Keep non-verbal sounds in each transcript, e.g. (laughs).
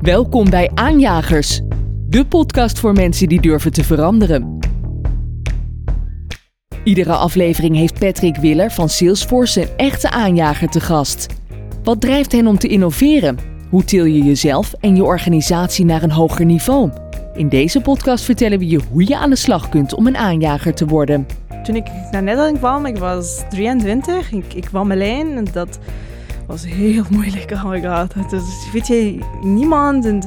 Welkom bij Aanjagers, de podcast voor mensen die durven te veranderen. Iedere aflevering heeft Patrick Willer van Salesforce een echte aanjager te gast. Wat drijft hen om te innoveren? Hoe til je jezelf en je organisatie naar een hoger niveau? In deze podcast vertellen we je hoe je aan de slag kunt om een aanjager te worden. Toen ik naar Nederland kwam, ik was 23, ik, ik kwam alleen en dat was heel (laughs) moeilijk. Oh my god, dus weet je, niemand en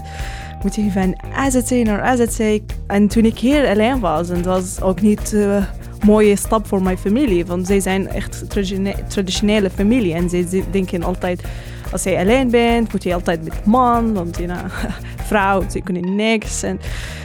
moet je van AZC naar AZC. En toen ik hier alleen was, en dat was ook niet een mooie stap voor mijn familie, want zij zijn echt traditionele familie en zij denken altijd als je alleen bent, moet je altijd met man, want (laughs) vrouw, ze kunnen niks. En,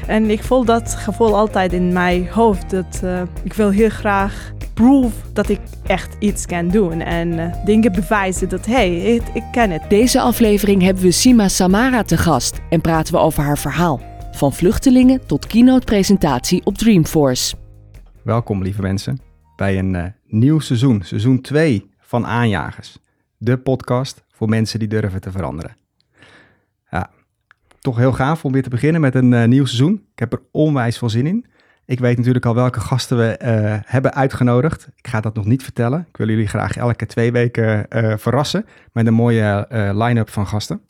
en ik voel dat gevoel altijd in mijn hoofd, dat uh, ik wil heel graag prove dat ik echt iets kan doen en uh, dingen bewijzen dat hey, ik, ik kan het. Deze aflevering hebben we Sima Samara te gast en praten we over haar verhaal. Van vluchtelingen tot keynote-presentatie op Dreamforce. Welkom lieve mensen bij een uh, nieuw seizoen, seizoen 2 van Aanjagers. De podcast voor mensen die durven te veranderen. Ja, toch heel gaaf om weer te beginnen met een uh, nieuw seizoen. Ik heb er onwijs veel zin in. Ik weet natuurlijk al welke gasten we uh, hebben uitgenodigd. Ik ga dat nog niet vertellen. Ik wil jullie graag elke twee weken uh, verrassen met een mooie line-up van gasten.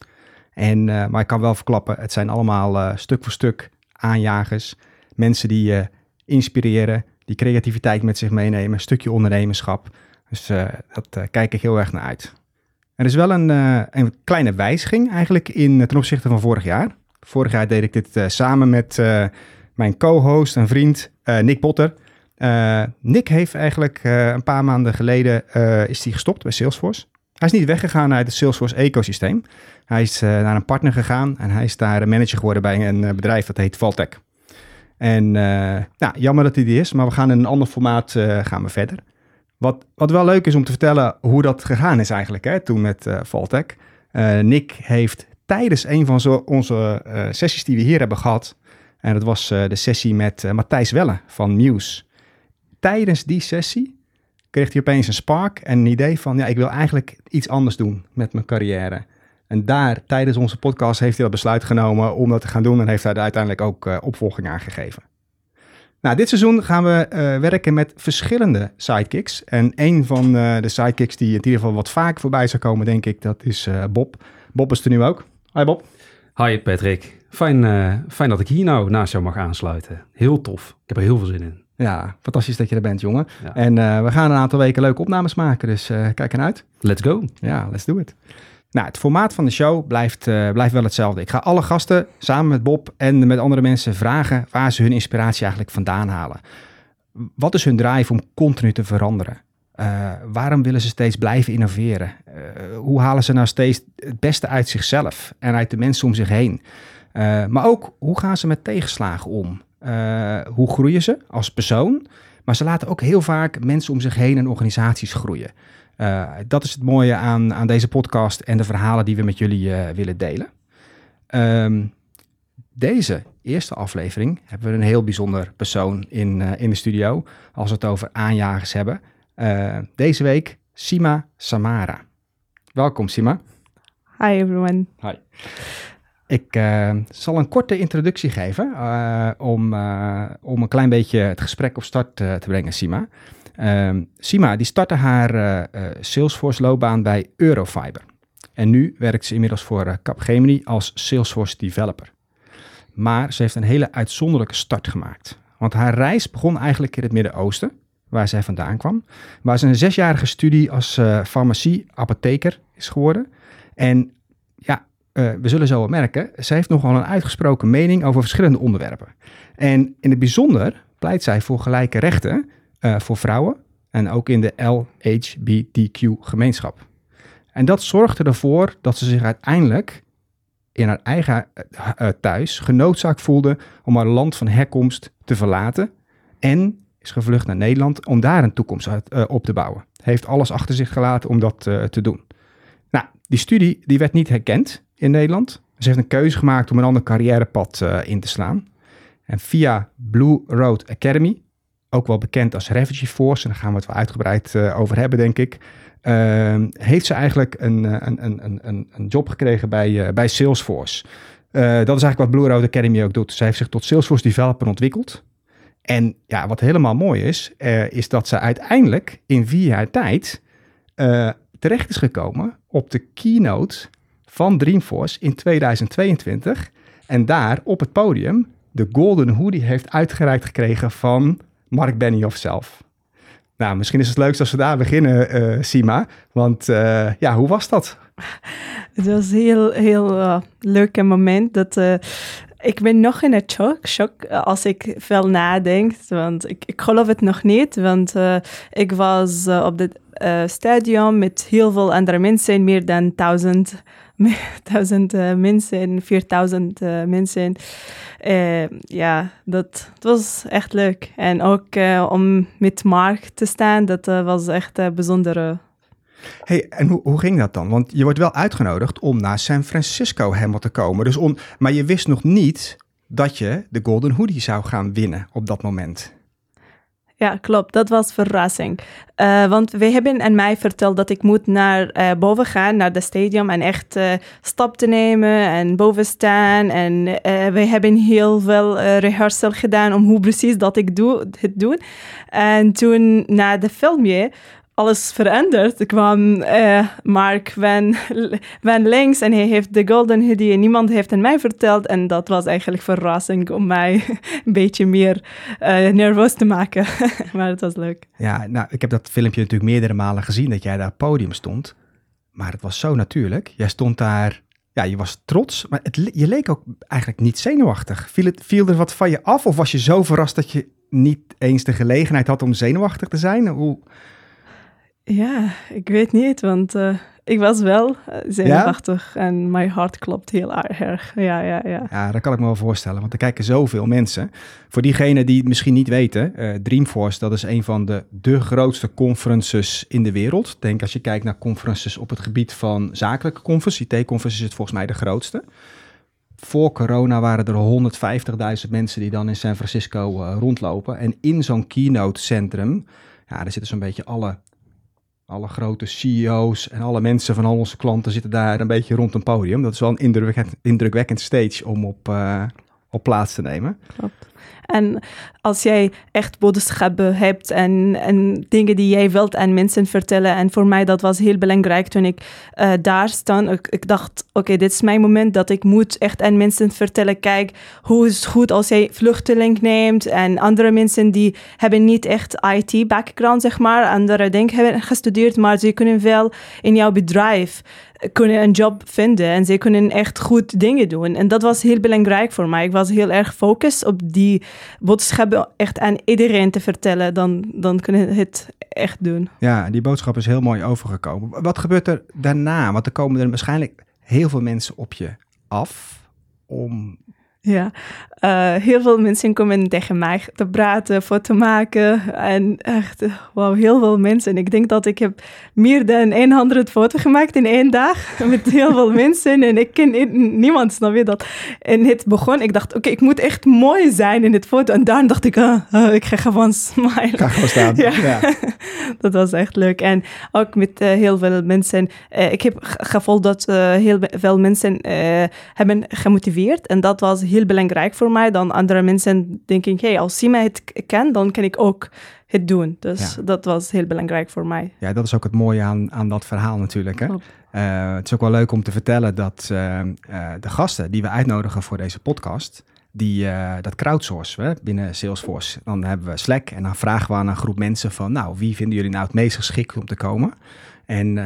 En, maar ik kan wel verklappen, het zijn allemaal stuk voor stuk aanjagers. Mensen die je inspireren, die creativiteit met zich meenemen, een stukje ondernemerschap. Dus dat kijk ik heel erg naar uit. Er is wel een, uh, een kleine wijziging eigenlijk in, ten opzichte van vorig jaar. Vorig jaar deed ik dit uh, samen met uh, mijn co-host en vriend Nick Potter. Nick heeft eigenlijk een paar maanden geleden is hij gestopt bij Salesforce. Hij is niet weggegaan uit het Salesforce ecosysteem. Hij is naar een partner gegaan en hij is daar manager geworden bij een bedrijf dat heet Valtech. En nou, jammer dat hij die is, maar we gaan in een ander formaat gaan we verder. Wat, wat wel leuk is om te vertellen hoe dat gegaan is eigenlijk hè, toen met uh, Valtech. Nick heeft tijdens een van zo, onze sessies die we hier hebben gehad, en dat was de sessie met Matthijs Welle van Muse. Tijdens die sessie kreeg hij opeens een spark en een idee van, ja, ik wil eigenlijk iets anders doen met mijn carrière. En daar, tijdens onze podcast, heeft hij dat besluit genomen om dat te gaan doen en heeft hij er uiteindelijk ook opvolging aan gegeven. Nou, dit seizoen gaan we werken met verschillende sidekicks. En een van de sidekicks die in ieder geval wat vaak voorbij zou komen, denk ik, dat is Bob. Bob is er nu ook. Hi Bob. Hi Patrick. Fijn, fijn dat ik hier nou naast jou mag aansluiten. Heel tof. Ik heb er heel veel zin in. Ja, fantastisch dat je er bent, jongen. Ja. En we gaan een aantal weken leuke opnames maken, dus kijk ernaar uit. Let's go. Ja, let's do it. Nou, het formaat van de show blijft, uh, blijft wel hetzelfde. Ik ga alle gasten samen met Bob en met andere mensen vragen waar ze hun inspiratie eigenlijk vandaan halen. Wat is hun drive om continu te veranderen? Uh, waarom willen ze steeds blijven innoveren? Uh, hoe halen ze nou steeds het beste uit zichzelf en uit de mensen om zich heen? Maar ook, hoe gaan ze met tegenslagen om? hoe groeien ze als persoon? Maar ze laten ook heel vaak mensen om zich heen en organisaties groeien. Uh, dat is het mooie aan, aan deze podcast en de verhalen die we met jullie willen delen. Um, deze eerste aflevering hebben we een heel bijzonder persoon in, in de studio. Als we het over aanjagers hebben. deze week Sima Samara. Welkom Sima. Hi everyone. Hi. Ik zal een korte introductie geven om, om een klein beetje het gesprek op start te brengen, Sima. Um, Sima die startte haar uh, uh, Salesforce loopbaan bij Eurofiber. En nu werkt ze inmiddels voor Capgemini als Salesforce developer. Maar ze heeft een hele uitzonderlijke start gemaakt. Want haar reis begon eigenlijk in het Midden-Oosten, waar zij vandaan kwam. Waar ze een zesjarige studie als farmacie-apotheker is geworden. En ja, we zullen zo wel merken, ze heeft nogal een uitgesproken mening over verschillende onderwerpen. En in het bijzonder pleit zij voor gelijke rechten uh, voor vrouwen en ook in de LHBTQ-gemeenschap. En dat zorgde ervoor dat ze zich uiteindelijk in haar eigen uh, thuis genoodzaakt voelde om haar land van herkomst te verlaten en is gevlucht naar Nederland om daar een toekomst op te bouwen. Heeft alles achter zich gelaten om dat te doen. Nou, die studie die werd niet herkend in Nederland. Ze heeft een keuze gemaakt om een ander carrièrepad in te slaan. En via Blue Road Academy ook wel bekend als Refugee Force, en daar gaan we het wel uitgebreid uh, over hebben, denk ik. Uh, heeft ze eigenlijk een, een, een, een, een job gekregen bij, uh, bij Salesforce. dat is eigenlijk wat Blue Road Academy ook doet. Zij heeft zich tot Salesforce Developer ontwikkeld. En ja, wat helemaal mooi is, uh, is dat ze uiteindelijk in vier jaar tijd uh, terecht is gekomen op de keynote van Dreamforce in 2022. En daar op het podium de Golden Hoodie heeft uitgereikt gekregen van Mark Benioff zelf. Nou, misschien is het leukst als we daar beginnen, uh, Sima. Want uh, ja, hoe was dat? (laughs) Het was een heel, heel uh, leuk moment. Dat, ik ben nog in het shock, shock als ik veel nadenk. Want ik, ik geloof het nog niet. Want ik was op het stadion met heel veel andere mensen, meer dan duizend, (laughs) duizend mensen, 4000 mensen. Uh, ja, dat, dat, was echt leuk. En ook uh, om met Mark te staan, dat uh, was echt een bijzondere. Hey, en hoe, hoe ging dat dan? Want je wordt wel uitgenodigd om naar San Francisco helemaal te komen. Dus on, maar je wist nog niet dat je de Golden Hoodie zou gaan winnen op dat moment. Ja, klopt. Dat was verrassing. Uh, want we hebben aan mij verteld dat ik moet naar uh, boven gaan, naar de stadium en echt uh, stap te nemen en boven staan. En we hebben heel veel rehearsal gedaan om hoe precies dat ik doe, het doe. En toen na de filmje alles veranderd. Er kwam uh, Mark van, van links en hij heeft de Golden Hoodie en niemand heeft het mij verteld. En dat was eigenlijk verrassing om mij (laughs) een beetje meer uh, nerveus te maken. (laughs) maar het was leuk. Ja, nou, ik heb dat filmpje natuurlijk meerdere malen gezien dat jij daar podium stond. Maar het was zo natuurlijk. Jij stond daar, ja, je was trots, maar het, je leek ook eigenlijk niet zenuwachtig. Viel, het, viel er wat van je af of was je zo verrast dat je niet eens de gelegenheid had om zenuwachtig te zijn? Hoe... Ja, ik weet niet, want uh, ik was wel zenuwachtig ja? en mijn hart klopt heel erg. Ja, ja, ja. Ja, dat kan ik me wel voorstellen, want er kijken zoveel mensen. Voor diegenen die het misschien niet weten, uh, Dreamforce, dat is een van de, de grootste conferences in de wereld. Denk als je kijkt naar conferences op het gebied van zakelijke conferences, IT-conferences is het volgens mij de grootste. Voor corona waren er 150.000 mensen die dan in San Francisco uh, rondlopen. En in zo'n keynote centrum, ja, daar zitten zo'n beetje alle alle grote CEO's en alle mensen van al onze klanten zitten daar een beetje rond een podium. Dat is wel een indrukwekkend, stage om op, uh, op plaats te nemen. En als jij echt boodschappen hebt en, en dingen die jij wilt aan mensen vertellen. En voor mij dat was heel belangrijk toen ik uh, daar stond. Ik, dacht, oké, dit is mijn moment dat ik moet echt aan mensen vertellen. Kijk, hoe is het goed als jij vluchteling neemt. En andere mensen die hebben niet echt IT-background, zeg maar. Andere dingen hebben gestudeerd, maar ze kunnen wel in jouw bedrijf kunnen een job vinden en ze kunnen echt goed dingen doen. En dat was heel belangrijk voor mij. Ik was heel erg gefocust op die boodschappen echt aan iedereen te vertellen. Dan, dan kunnen het echt doen. Ja, die boodschap is heel mooi overgekomen. Wat gebeurt er daarna? Want er komen er waarschijnlijk heel veel mensen op je af om ja, uh, heel veel mensen komen tegen mij te praten, foto maken. En echt, wauw, heel veel mensen. En ik denk dat ik heb meer dan 100 foto's gemaakt in één dag. (laughs) Met heel veel mensen. En ik ken niemand, snap je dat? En het begon, ik dacht, oké, ik moet echt mooi zijn in dit foto. En daarna dacht ik, uh, uh, ik ga gewoon (laughs) smile. Ga gewoon staan. ja. ja. (laughs) dat was echt leuk. En ook met heel veel mensen. ik heb gevoeld dat heel veel mensen hebben gemotiveerd. En dat was heel belangrijk voor mij. Dan andere mensen denken, hey, als Sima het kan, dan kan ik ook het doen. Dus dat was heel belangrijk voor mij. Ja, dat is ook het mooie aan, aan dat verhaal natuurlijk. Hè? Uh, het is ook wel leuk om te vertellen dat uh, uh, de gasten die we uitnodigen voor deze podcast, die, dat crowdsourcen we binnen Salesforce. Dan hebben we Slack en dan vragen we aan een groep mensen van, nou, wie vinden jullie nou het meest geschikt om te komen? En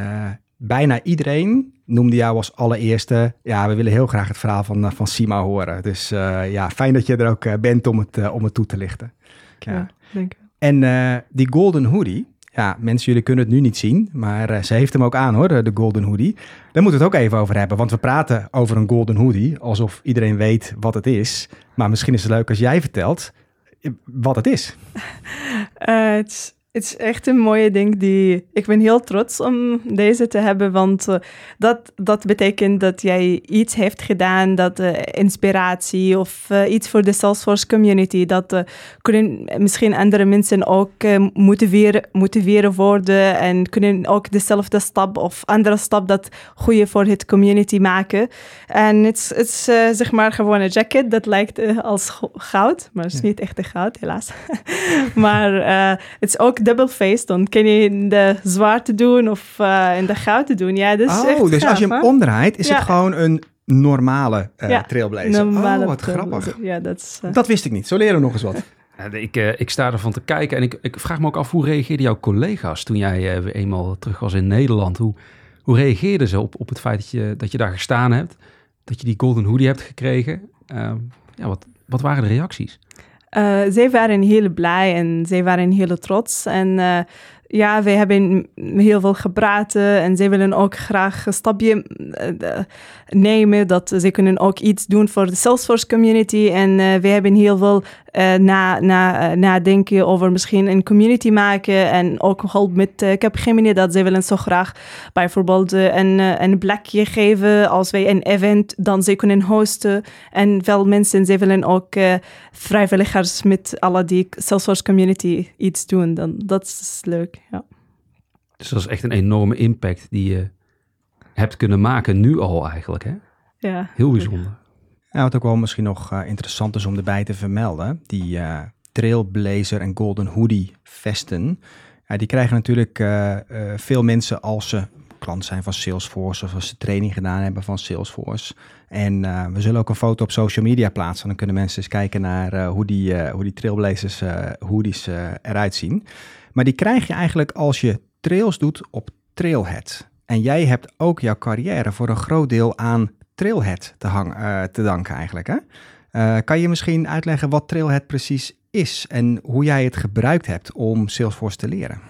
bijna iedereen noemde jou als allereerste. Ja, we willen heel graag het verhaal van, eh, van Sima horen. Dus uh, ja, fijn dat je er ook uh, bent om het, uh, om het toe te lichten. Ja, ja denk ik. En die Golden Hoodie. Ja, mensen, jullie kunnen het nu niet zien, maar ze heeft hem ook aan hoor, de Golden Hoodie. Daar moeten we het ook even over hebben, want we praten over een Golden Hoodie alsof iedereen weet wat het is. Maar misschien is het leuk als jij vertelt wat het is. (laughs) het is Het is echt een mooie ding die... Ik ben heel trots om deze te hebben, want uh, dat, dat betekent dat jij iets heeft gedaan, dat uh, inspiratie of uh, iets voor de Salesforce community, dat kunnen misschien andere mensen ook motiveren, motiveren worden en kunnen ook dezelfde stap of andere stap dat goede voor het community maken. En het is zeg maar gewoon een jacket dat lijkt als goud, maar het is niet echt goud, helaas. (laughs) maar het is ook double-faced. Dan kun je in de zwarte doen of uh, in de gouden doen. Ja, dus oh, echt dus gaaf, als je hem hè? omdraait, is Ja. het gewoon een normale uh, Ja, trailblazer. Normale oh, wat trailblazer. grappig. Ja, dat is... uh, Dat wist ik niet. Zo leren we nog eens wat. (laughs) Ik, eh, ik sta ervan te kijken en ik, ik vraag me ook af hoe reageerden jouw collega's toen jij eh, weer eenmaal terug was in Nederland? Hoe, hoe reageerden ze op, op het feit dat je, dat je daar gestaan hebt, dat je die golden hoodie hebt gekregen? Ehm, ja, wat, wat waren de reacties? Uh, zij waren heel blij en zij waren heel trots. En uh, ja, wij hebben heel veel gepraat en zij willen ook graag een stapje uh, nemen. Dat ze kunnen ook iets doen voor de Salesforce community. En wij hebben heel veel na, na, nadenken over misschien een community maken. En ook hulp met uh, Capgemini, dat zij willen zo graag bijvoorbeeld een, een plekje geven als wij een event dan ze kunnen hosten. En veel mensen, zij willen ook vrijwilligers met alle die Salesforce community iets doen. Dan, dat is leuk, ja. Dus dat is echt een enorme impact die je hebt kunnen maken, nu al eigenlijk, hè? Ja. Heel bijzonder. Ja, wat ook wel misschien nog uh, interessant is om erbij te vermelden, die uh, Trailblazer en Golden Hoodie vesten, ja, die krijgen natuurlijk uh, veel mensen als ze klant zijn van Salesforce of als ze training gedaan hebben van Salesforce. En uh, we zullen ook een foto op social media plaatsen. Dan kunnen mensen eens kijken naar uh, hoe, die, uh, hoe die Trailblazers hoodies eruit zien. Maar die krijg je eigenlijk als je trails doet op Trailhead. En jij hebt ook jouw carrière voor een groot deel aan Trailhead te, hang, te danken eigenlijk. Hè? kan je misschien uitleggen wat Trailhead precies is en hoe jij het gebruikt hebt om Salesforce te leren?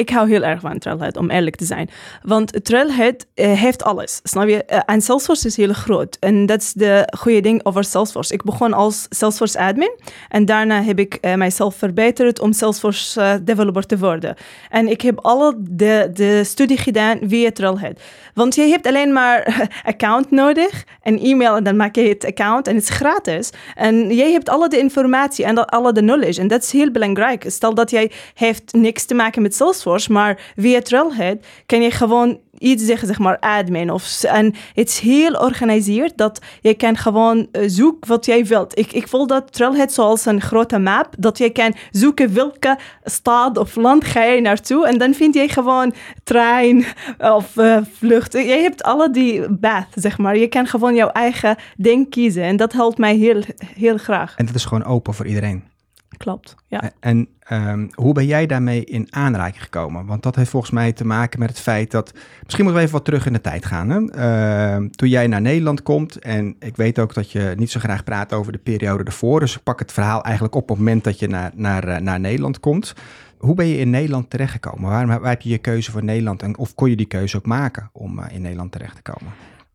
Ik hou heel erg van Trailhead, om eerlijk te zijn. Want Trailhead uh, heeft alles, snap je? Uh, en Salesforce is heel groot. En dat is de goede ding over Salesforce. Ik begon als Salesforce admin. En daarna heb ik uh, mijzelf verbeterd om Salesforce developer te worden. En ik heb alle de, de studie gedaan via Trailhead. Want je hebt alleen maar (laughs) account nodig. Een e-mail en dan maak je het account. En het is gratis. En jij hebt alle de informatie en alle de knowledge. En dat is heel belangrijk. Stel dat jij heeft niks te maken met Salesforce maar via Trailhead kan je gewoon iets zeggen, zeg maar admin. Of, en het is heel organiseerd dat je kan gewoon uh, zoeken wat jij wilt. Ik, ik voel dat Trailhead zoals een grote map, dat je kan zoeken welke stad of land ga je naartoe en dan vind je gewoon trein (laughs) of uh, vlucht. Je hebt alle die path, zeg maar. Je kan gewoon jouw eigen ding kiezen en dat helpt mij heel, heel graag. En dat is gewoon open voor iedereen. Klopt, ja. En um, hoe ben jij daarmee in aanraking gekomen? Want dat heeft volgens mij te maken met het feit dat... Misschien moeten we even wat terug in de tijd gaan. Hè? Uh, toen jij naar Nederland komt, en ik weet ook dat je niet zo graag praat over de periode ervoor. Dus ik pak het verhaal eigenlijk op op het moment dat je naar, naar, naar Nederland komt. Hoe ben je in Nederland terechtgekomen? Waarom waar heb je je keuze voor Nederland? En, of kon je die keuze ook maken om uh, in Nederland terecht te komen?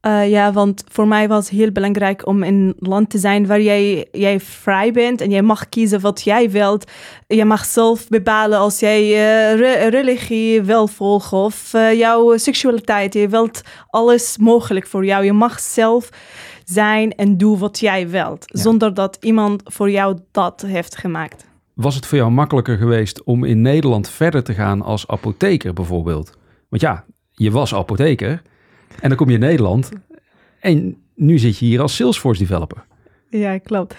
Uh, ja, want voor mij was het heel belangrijk om in een land te zijn waar jij, jij vrij bent en jij mag kiezen wat jij wilt. Je mag zelf bepalen als jij uh, re religie wil volgen of uh, jouw seksualiteit. Je wilt alles mogelijk voor jou. Je mag zelf zijn en doen wat jij wilt, ja. zonder dat iemand voor jou dat heeft gemaakt. Was het voor jou makkelijker geweest om in Nederland verder te gaan als apotheker bijvoorbeeld? Want ja, je was apotheker. En dan kom je in Nederland en nu zit je hier als Salesforce developer. Ja, klopt.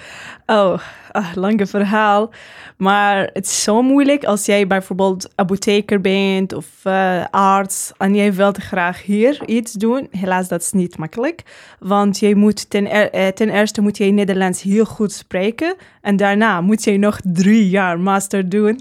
Oh, uh, lange verhaal. Maar het is zo moeilijk als jij bijvoorbeeld apotheker bent of uh, arts en jij wilt graag hier iets doen. Helaas, dat is niet makkelijk. Want jij moet ten, er, ten eerste moet je Nederlands heel goed spreken. En daarna moet je nog drie jaar master doen.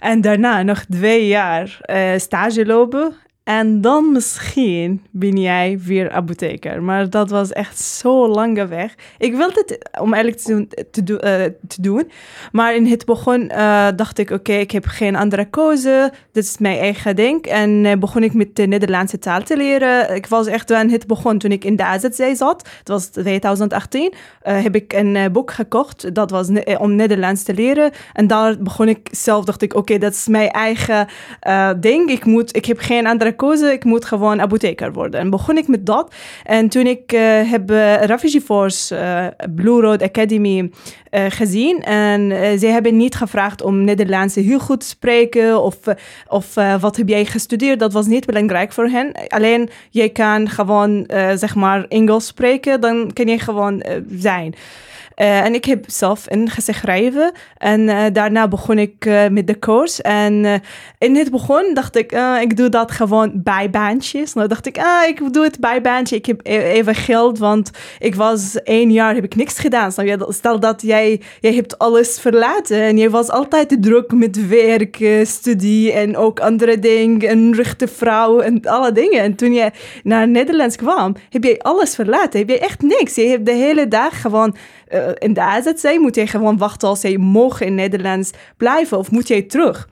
En daarna nog twee jaar uh, stage lopen. En dan misschien ben jij weer apotheker. Maar dat was echt zo lange weg. Ik wilde het, om eerlijk te doen, te, eh, te doen. Maar in het begon eh, dacht ik, oké, ik heb geen andere keuze. Dit is mijn eigen ding. En eh, begon ik met de Nederlandse taal te leren. Ik was echt aan het begon toen ik in de AZC zat. Het was 2018. eh, heb ik een boek gekocht. Dat was om Nederlands te leren. En daar begon ik zelf, dacht ik, oké, dat is mijn eigen ding. Ik, moet, ik heb geen andere Ik moet gewoon apotheker worden. En begon ik met dat. En toen ik eh, heb eh, Refugee Force, eh, Blue Road Academy gezien. En ze hebben niet gevraagd om Nederlands heel goed te spreken. Of, of wat heb jij gestudeerd. Dat was niet belangrijk voor hen. Alleen, jij kan gewoon, zeg maar, Engels spreken. Dan kan je gewoon zijn. Eh, en ik heb zelf ingeschreven. En eh, daarna begon ik eh, met de course. En in het begin dacht ik, ik doe dat gewoon bij baantjes. Nou dacht ik, ah, ik doe het bij baantje. Ik heb e- even geld, want ik was één jaar, heb ik niks gedaan. Je? Stel dat jij, jij hebt alles verlaten. En jij was altijd druk met werk, studie en ook andere dingen. En rechte vrouw en alle dingen. En toen je naar Nederlands kwam, heb jij alles verlaten. Heb je echt niks. Je hebt de hele dag gewoon eh, in de AZC moet je gewoon wachten als je mogen in Nederlands blijven of moet je terug.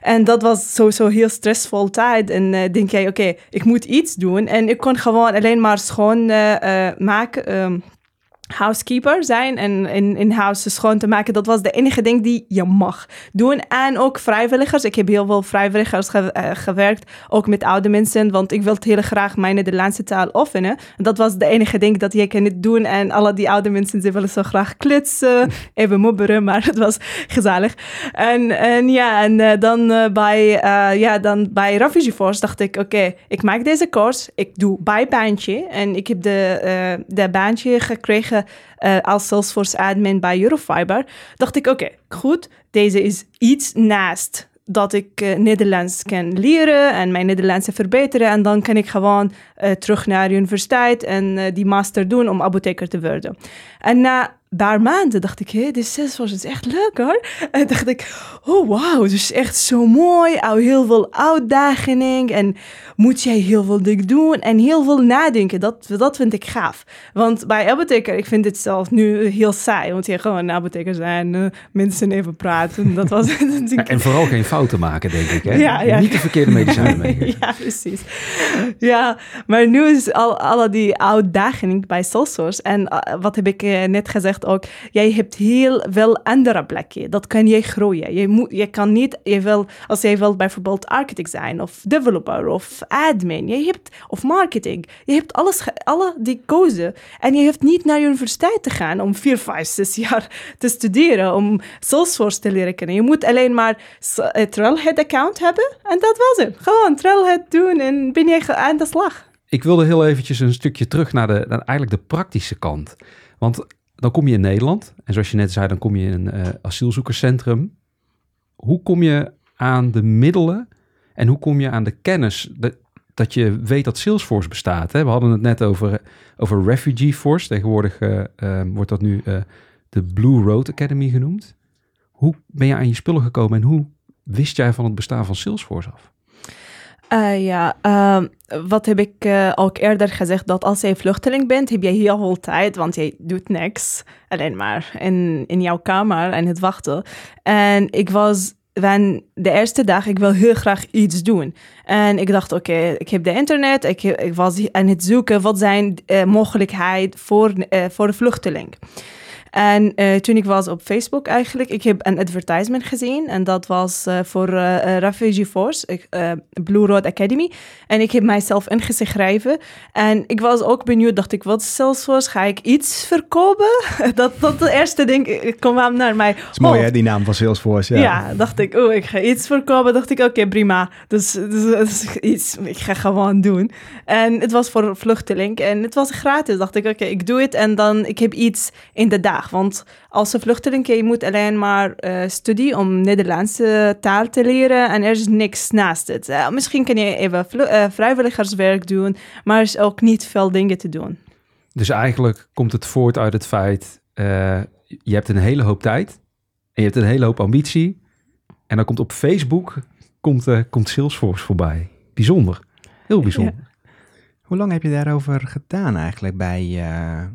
En dat was sowieso heel stressvol tijd. En eh, denk jij, oké, ik moet iets doen. En ik kon gewoon alleen maar schoon eh, maken. ehm, housekeeper zijn en in, in huis schoon te maken. Dat was de enige ding die je mag doen. En ook vrijwilligers. Ik heb heel veel vrijwilligers ge- eh, gewerkt, ook met oude mensen, want ik wilde heel graag mijn Nederlandse taal oefenen. En dat was de enige ding dat je kan doen. En alle die oude mensen, ze willen zo graag klitsen, (laughs) even mobberen, maar het was gezellig. En, en ja, en eh, dan, eh, bij, ja, dan bij Refugee Force dacht ik, oké, ik maak deze course, ik doe bijbaantje. En ik heb de, de baantje gekregen eh, als Salesforce admin bij Eurofiber. Dacht ik, oké, goed, deze is iets naast dat ik eh, Nederlands kan leren en mijn Nederlands verbeteren. En dan kan ik gewoon eh, terug naar de universiteit en die master doen om apotheker te worden. En na paar maanden dacht ik, hé, dit Salesforce is echt leuk hoor. En dacht ik, oh wauw, het is echt zo mooi. Al heel veel uitdaging en moet jij heel veel dingen doen en heel veel nadenken. Dat, dat vind ik gaaf. Want bij apotheker, ik vind het zelf nu heel saai. Want je gewoon apotheker zijn, eh, mensen even praten. Dat was dat Ja, en vooral geen fouten maken, denk ik. Hè? Ja, ja. Niet de verkeerde medicijnen meegeven. (laughs) ja, precies. Ja, maar nu is al alle die uitdaging bij Salesforce. En eh, wat heb ik eh, net gezegd ook, jij hebt heel veel andere plekken. Dat kan je groeien. Je, moet, je kan niet, je wil, als jij wilt bijvoorbeeld architect zijn of developer of admin, je hebt, of marketing. Je hebt alles, alle die kozen. En je hoeft niet naar de universiteit te gaan om vier, vijf, zes (laughs) jaar te studeren om Salesforce te leren kennen. Je moet alleen maar een Trailhead account hebben en dat was het. Gewoon Trailhead doen en ben ge- aan de slag. Ik wilde heel eventjes een stukje terug naar, de, naar eigenlijk de praktische kant. Want dan kom je in Nederland. En zoals je net zei, dan kom je in een eh, asielzoekerscentrum. Hoe kom je aan de middelen en hoe kom je aan de kennis dat, je weet dat Salesforce bestaat? Hè? We hadden het net over, over Refugee Force. Tegenwoordig eh, eh, wordt dat nu de Blue Road Academy genoemd. Hoe ben je aan je spullen gekomen en hoe wist jij van het bestaan van Salesforce af? Eh, ja, ehm, wat heb ik eh, ook eerder gezegd, dat als je vluchteling bent, heb je heel veel tijd, want je doet niks, alleen maar in, in jouw kamer en het wachten. En ik was van de eerste dag, ik wil heel graag iets doen. En ik dacht, oké, ik heb de internet, ik, ik was aan het zoeken, wat zijn uh, mogelijkheden voor, voor de vluchteling. En uh, toen ik was op Facebook eigenlijk, ik heb een advertisement gezien. En dat was uh, voor uh, Refugee Force, Blue Road Academy. En ik heb mijzelf ingeschreven. En ik was ook benieuwd, dacht ik, wat is Salesforce? Ga ik iets verkopen? (laughs) dat, dat de eerste ding kwam naar mij. Het is mooi hè, die naam van Salesforce. Ja, ja dacht ik, oh, ik ga iets verkopen. Dacht ik, oké, okay, prima. Dus, dus, dus, iets, ik ga gewoon doen. En het was voor vluchteling. En het was gratis. Dacht ik, oké, okay, ik doe het. En dan, ik heb iets in de dag. Want als een vluchteling, je moet alleen maar uh, studie om Nederlandse taal te leren en er is niks naast het. Uh, misschien kan je even uh, vrijwilligerswerk doen, maar er is ook niet veel dingen te doen. Dus eigenlijk komt het voort uit het feit, uh, je hebt een hele hoop tijd en je hebt een hele hoop ambitie. En dan komt op Facebook, komt, komt Salesforce voorbij. Bijzonder. Heel bijzonder. Hoe lang heb je daarover gedaan eigenlijk bij eh, eh,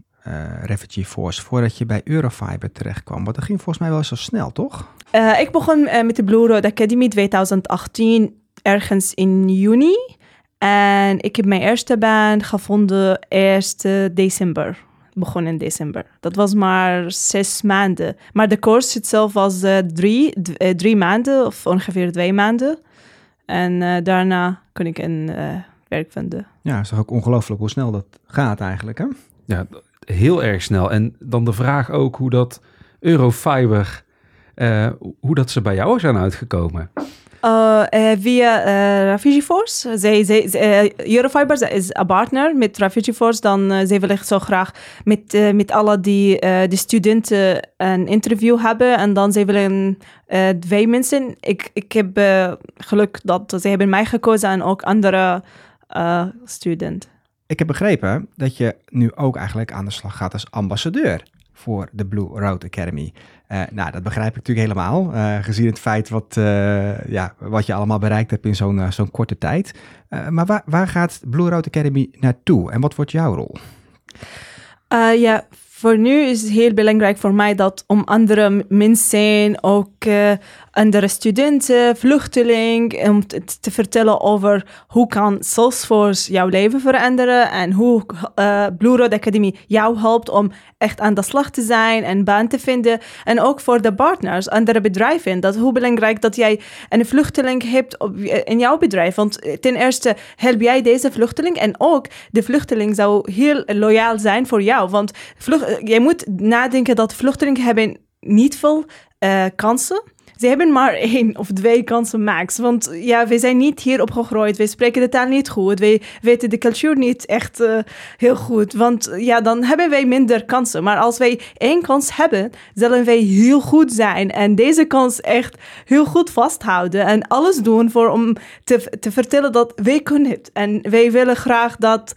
Refugee Force, voordat je bij Eurofiber terechtkwam? Want dat ging volgens mij wel zo snel, toch? Eh, ik begon eh, met de Blue Road Academy 2018, ergens in juni. En ik heb mijn eerste baan gevonden eerst eh, december. Begon in december. Dat was maar zes maanden. Maar de course itself was eh, drie, eh, drie maanden of ongeveer twee maanden. En eh, daarna kon ik een eh, werk vinden. Ja, is toch ook ongelooflijk hoe snel dat gaat eigenlijk, hè? Ja, heel erg snel. En dan de vraag ook hoe dat Eurofiber, eh, hoe dat ze bij jou zijn uitgekomen. Uh, eh, via eh, Refugee Force. Zij, zij, eh, Eurofiber is een partner met Refugee Force. Dan uh, zij willen zo graag met, eh, met alle die, eh, de studenten een interview hebben. En dan zij willen eh, twee mensen. Ik, ik heb eh, geluk dat zij hebben mij gekozen en ook andere uh, studenten. Ik heb begrepen dat je nu ook eigenlijk aan de slag gaat als ambassadeur voor de Blue Road Academy. Uh, nou, dat begrijp ik natuurlijk helemaal, uh, gezien het feit wat, uh, ja, wat je allemaal bereikt hebt in zo'n zo'n korte tijd. maar waar, waar gaat Blue Road Academy naartoe en wat wordt jouw rol? ja, voor nu is het heel belangrijk voor mij dat om andere mensen, ook andere studenten, vluchtelingen, om te, te, vertellen over hoe kan Salesforce jouw leven veranderen en hoe uh, Blue Road Academy jou helpt om echt aan de slag te zijn en baan te vinden. En ook voor de partners, andere bedrijven. Dat hoe belangrijk dat jij een vluchteling hebt op, in jouw bedrijf. Want ten eerste help jij deze vluchteling en ook de vluchteling zou heel loyaal zijn voor jou. Want vlucht, jij moet nadenken dat vluchtelingen hebben niet veel uh, kansen. Ze hebben maar één of twee kansen max. Want ja, we zijn niet hier opgegroeid. We spreken de taal niet goed. We weten de cultuur niet echt uh, heel goed. Want ja, dan hebben wij minder kansen. Maar als wij één kans hebben, zullen wij heel goed zijn. En deze kans echt heel goed vasthouden. En alles doen voor om te, te vertellen dat wij kunnen het. En wij willen graag dat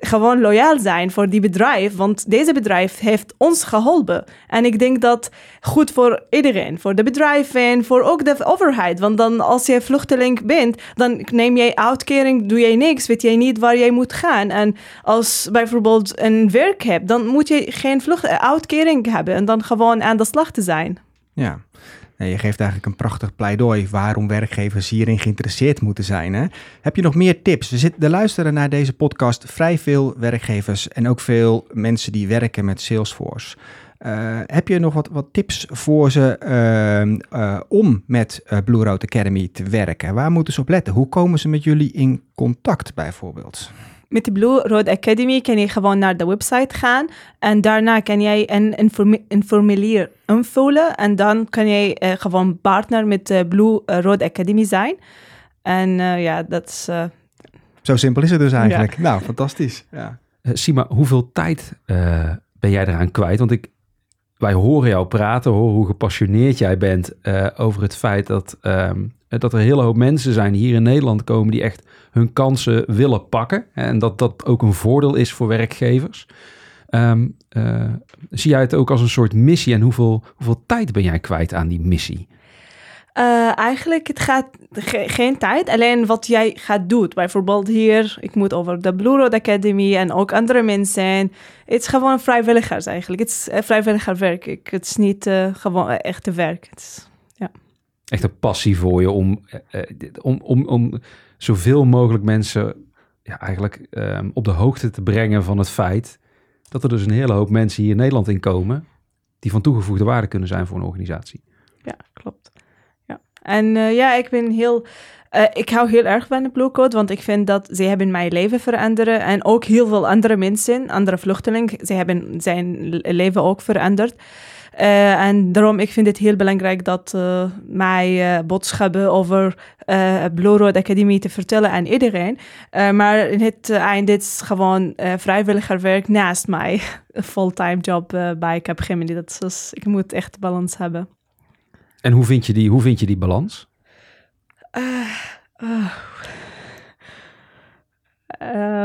gewoon loyaal zijn voor die bedrijf, want deze bedrijf heeft ons geholpen. En ik denk dat goed voor iedereen, voor de bedrijven, voor ook de overheid. Want dan als je vluchteling bent, dan neem jij uitkering, doe jij niks, weet jij niet waar jij moet gaan. En als bijvoorbeeld een werk hebt, dan moet je geen vlucht, uitkering hebben en dan gewoon aan de slag te zijn. Ja. Je geeft eigenlijk een prachtig pleidooi waarom werkgevers hierin geïnteresseerd moeten zijn. Hè? Heb je nog meer tips? Er, zitten, er luisteren naar deze podcast vrij veel werkgevers en ook veel mensen die werken met Salesforce. Uh, heb je nog wat, wat tips voor ze uh, uh, om met Blue Road Academy te werken? Waar moeten ze op letten? Hoe komen ze met jullie in contact bijvoorbeeld? Met de Blue Road Academy kan je gewoon naar de website gaan en daarna kan jij een, een, form een formulier invullen en dan kan jij uh, gewoon partner met de Blue Road Academy zijn. En uh, ja, dat is... Zo simpel is het dus eigenlijk. Ja. Nou, fantastisch. Ja. Sima, hoeveel tijd eh, ben jij eraan kwijt? Want ik, wij horen jou praten, horen hoe gepassioneerd jij bent over het feit dat, um, dat er een hele hoop mensen zijn die hier in Nederland komen die echt hun kansen willen pakken. En dat dat ook een voordeel is voor werkgevers. Um, uh, zie jij het ook als een soort missie en hoeveel, hoeveel tijd ben jij kwijt aan die missie? Uh, eigenlijk, het gaat ge geen tijd, alleen wat jij gaat doen. Bijvoorbeeld hier, ik moet over de Blue Road Academy en ook andere mensen. Het is gewoon vrijwilligers eigenlijk. Het is uh, vrijwilligerwerk. Het is niet uh, gewoon echte werk. Echt een passie voor je om, om, om, om zoveel mogelijk mensen ja, eigenlijk um, op de hoogte te brengen van het feit dat er dus een hele hoop mensen hier in Nederland in komen die van toegevoegde waarde kunnen zijn voor een organisatie. Ja, klopt. Ja. En uh, ja, ik ben heel. Ik hou heel erg van de Blue Code, want ik vind dat ze hebben mijn leven veranderen en ook heel veel andere mensen, andere vluchtelingen, ze hebben zijn leven ook veranderd. Uh, en daarom ik vind het heel belangrijk dat uh, mijn uh, boodschappen over Blue Road Academy te vertellen aan iedereen. maar in het eind is gewoon vrijwilligerwerk naast mij (laughs) fulltime job bij Capgemini. Dat is, dus, ik moet echt balans hebben. En hoe vind je die, hoe vind je die balans?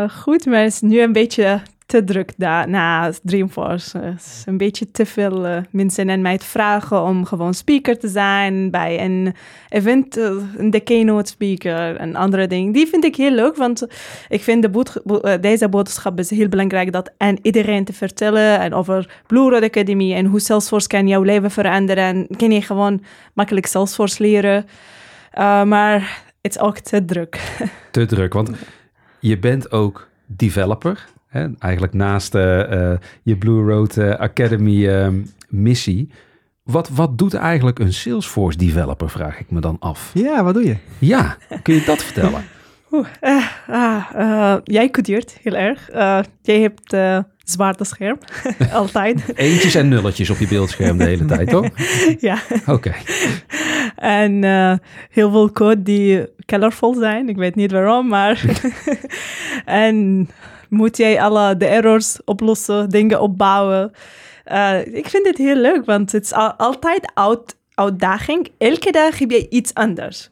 goed, maar het is nu een beetje te druk daar na Dreamforce. Is een beetje te veel uh, mensen en mij te vragen om gewoon speaker te zijn bij een event, uh, de keynote speaker en andere dingen. Die vind ik heel leuk, want ik vind de uh, deze boodschap is heel belangrijk dat aan iedereen te vertellen en over Blue Road Academy en hoe Salesforce kan jouw leven veranderen. En kan je gewoon makkelijk Salesforce leren. maar het is ook te druk. (laughs) Te druk, want je bent ook developer. Hè? Eigenlijk naast uh, je Blue Road uh, Academy ehm, missie. Wat, wat doet eigenlijk een Salesforce developer, vraag ik me dan af. Ja, wat doe je? Ja, kun je dat (laughs) vertellen? Oeh, ah, jij codeert heel erg. jij hebt zwarte scherm, (laughs) altijd. Eentjes en nulletjes op je beeldscherm de hele tijd, toch? (laughs) ja. Oké. En heel veel code die colorful zijn. Ik weet niet waarom, maar... en moet jij alle de errors oplossen, dingen opbouwen. Uh, ik vind het heel leuk, want het is al, altijd uit, uitdaging. Elke dag heb je iets anders.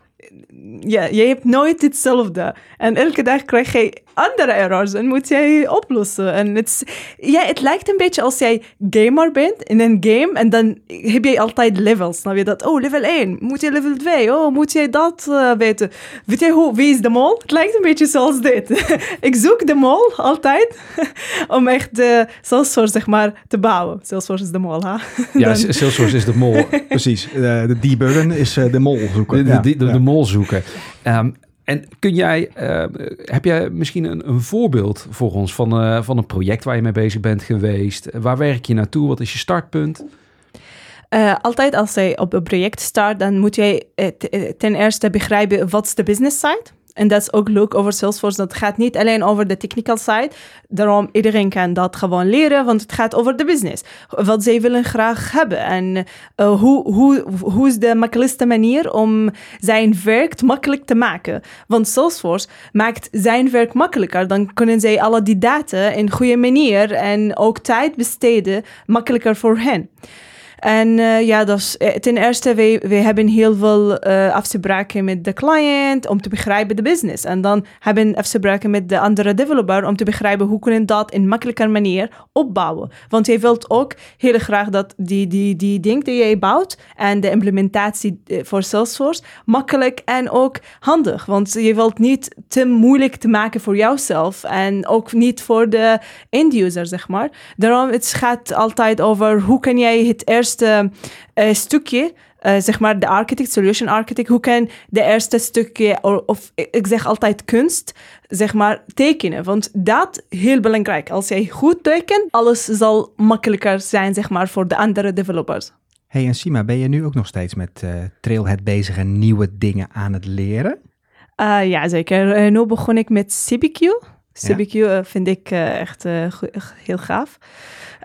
Ja, je hebt nooit hetzelfde. En elke dag krijg je andere errors en moet jij oplossen. En het, ja, het lijkt een beetje als jij gamer bent in een game en dan heb je altijd levels. Dan weet je dat, oh, level 1, moet je level 2, oh, moet jij dat uh, weten. Weet je hoe, wie is de mol? Het lijkt een beetje zoals dit. (laughs) ik zoek de mol altijd (laughs) om echt de Salesforce, zeg maar, te bouwen. Salesforce is de mol, hè? (laughs) ja, Salesforce is de mol. Precies, uh, de debuggen is uh, de mol zoeken. De, de, de, de, de mol zoeken. Um, en kun jij, uh, heb jij misschien een, een, voorbeeld voor ons van, uh, van een project waar je mee bezig bent geweest? Waar werk je naartoe? Wat is je startpunt? Uh, altijd als je op een project start, dan moet jij ten eerste begrijpen wat de business side en dat is ook leuk over Salesforce. Dat gaat niet alleen over de technical side. Daarom iedereen kan dat gewoon leren, want het gaat over de business. Wat zij willen graag hebben. En uh, hoe, hoe, hoe is de makkelijkste manier om zijn werk makkelijk te maken? Want Salesforce maakt zijn werk makkelijker. Dan kunnen zij alle die data in goede manier en ook tijd besteden makkelijker voor hen. En uh, ja, dus ten eerste, we, we hebben heel veel uh, afspraken met de client om te begrijpen de business. En dan hebben afspraken met de andere developer om te begrijpen hoe kunnen dat in makkelijker manier opbouwen. Want je wilt ook heel graag dat die, die, die ding die jij bouwt en de implementatie voor Salesforce makkelijk en ook handig. Want je wilt niet te moeilijk te maken voor jouzelf en ook niet voor de end user, zeg maar. Daarom, het gaat altijd over hoe kan jij het eerst eerste uh, stukje, uh, zeg maar de architect, solution architect, hoe kan de eerste stukje, of, of ik zeg altijd kunst, zeg maar tekenen. Want dat is heel belangrijk. Als jij goed tekent, alles zal makkelijker zijn, zeg maar, voor de andere developers. Hey en Sima, ben je nu ook nog steeds met uh, Trailhead bezig en nieuwe dingen aan het leren? Uh, ja, zeker. Uh, nu begon ik met CBQ. CBQ ja. vind ik echt heel gaaf.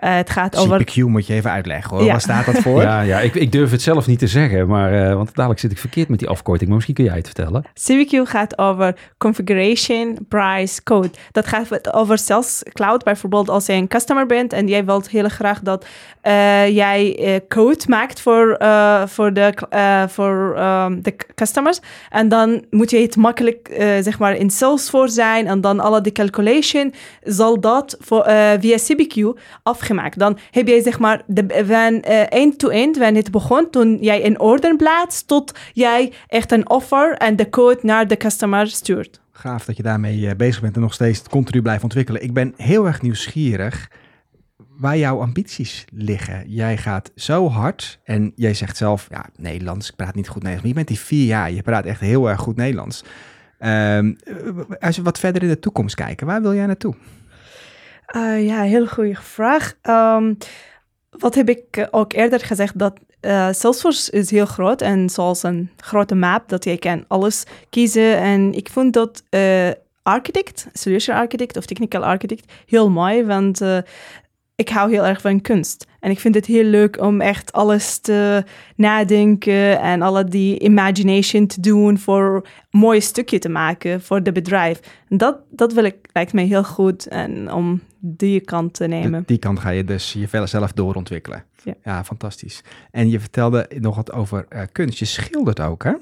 Uh, het gaat over... CPQ moet je even uitleggen hoor. Ja. Waar staat dat voor? (laughs) ja, ja ik, ik, durf het zelf niet te zeggen, maar, uh, want dadelijk zit ik verkeerd met die afkorting. Maar misschien kun jij het vertellen. CPQ gaat over configuration, price, code. Dat gaat over Sales Cloud. Bijvoorbeeld als jij een customer bent en jij wilt heel graag dat uh, jij code maakt voor, voor, de, voor um, de customers. En dan moet je het makkelijk zeg maar in Salesforce zijn en dan alle de calculation zal dat voor, via CPQ afgeven gemaakt. Dan heb jij zeg maar de, van end-to-end, uh, wanneer het begon, toen jij een order plaatst, tot jij echt een offer en de code naar de customer stuurt. Gaaf dat je daarmee uh, bezig bent en nog steeds continu blijft ontwikkelen. Ik ben heel erg nieuwsgierig waar jouw ambities liggen. Jij gaat zo hard en jij zegt zelf, ja, Nederlands, ik praat niet goed Nederlands. Maar je bent die vier jaar, je praat echt heel erg goed Nederlands. Um, als we wat verder in de toekomst kijken, waar wil jij naartoe? Uh, ja, heel goede vraag. Um, wat heb ik ook eerder gezegd, dat uh, Salesforce is heel groot en zoals een grote map, dat je kan alles kiezen. En ik vond dat architect, solution architect of technical architect, heel mooi, want ik hou heel erg van kunst. En ik vind het heel leuk om echt alles te nadenken en alle die imagination te doen voor een mooi stukje te maken voor de bedrijf. En dat, dat wil ik, lijkt mij heel goed en om die kant te nemen. Die kant ga je dus je zelf doorontwikkelen. Ja. ja, fantastisch. En je vertelde nog wat over uh, kunst. Je schildert ook, hè?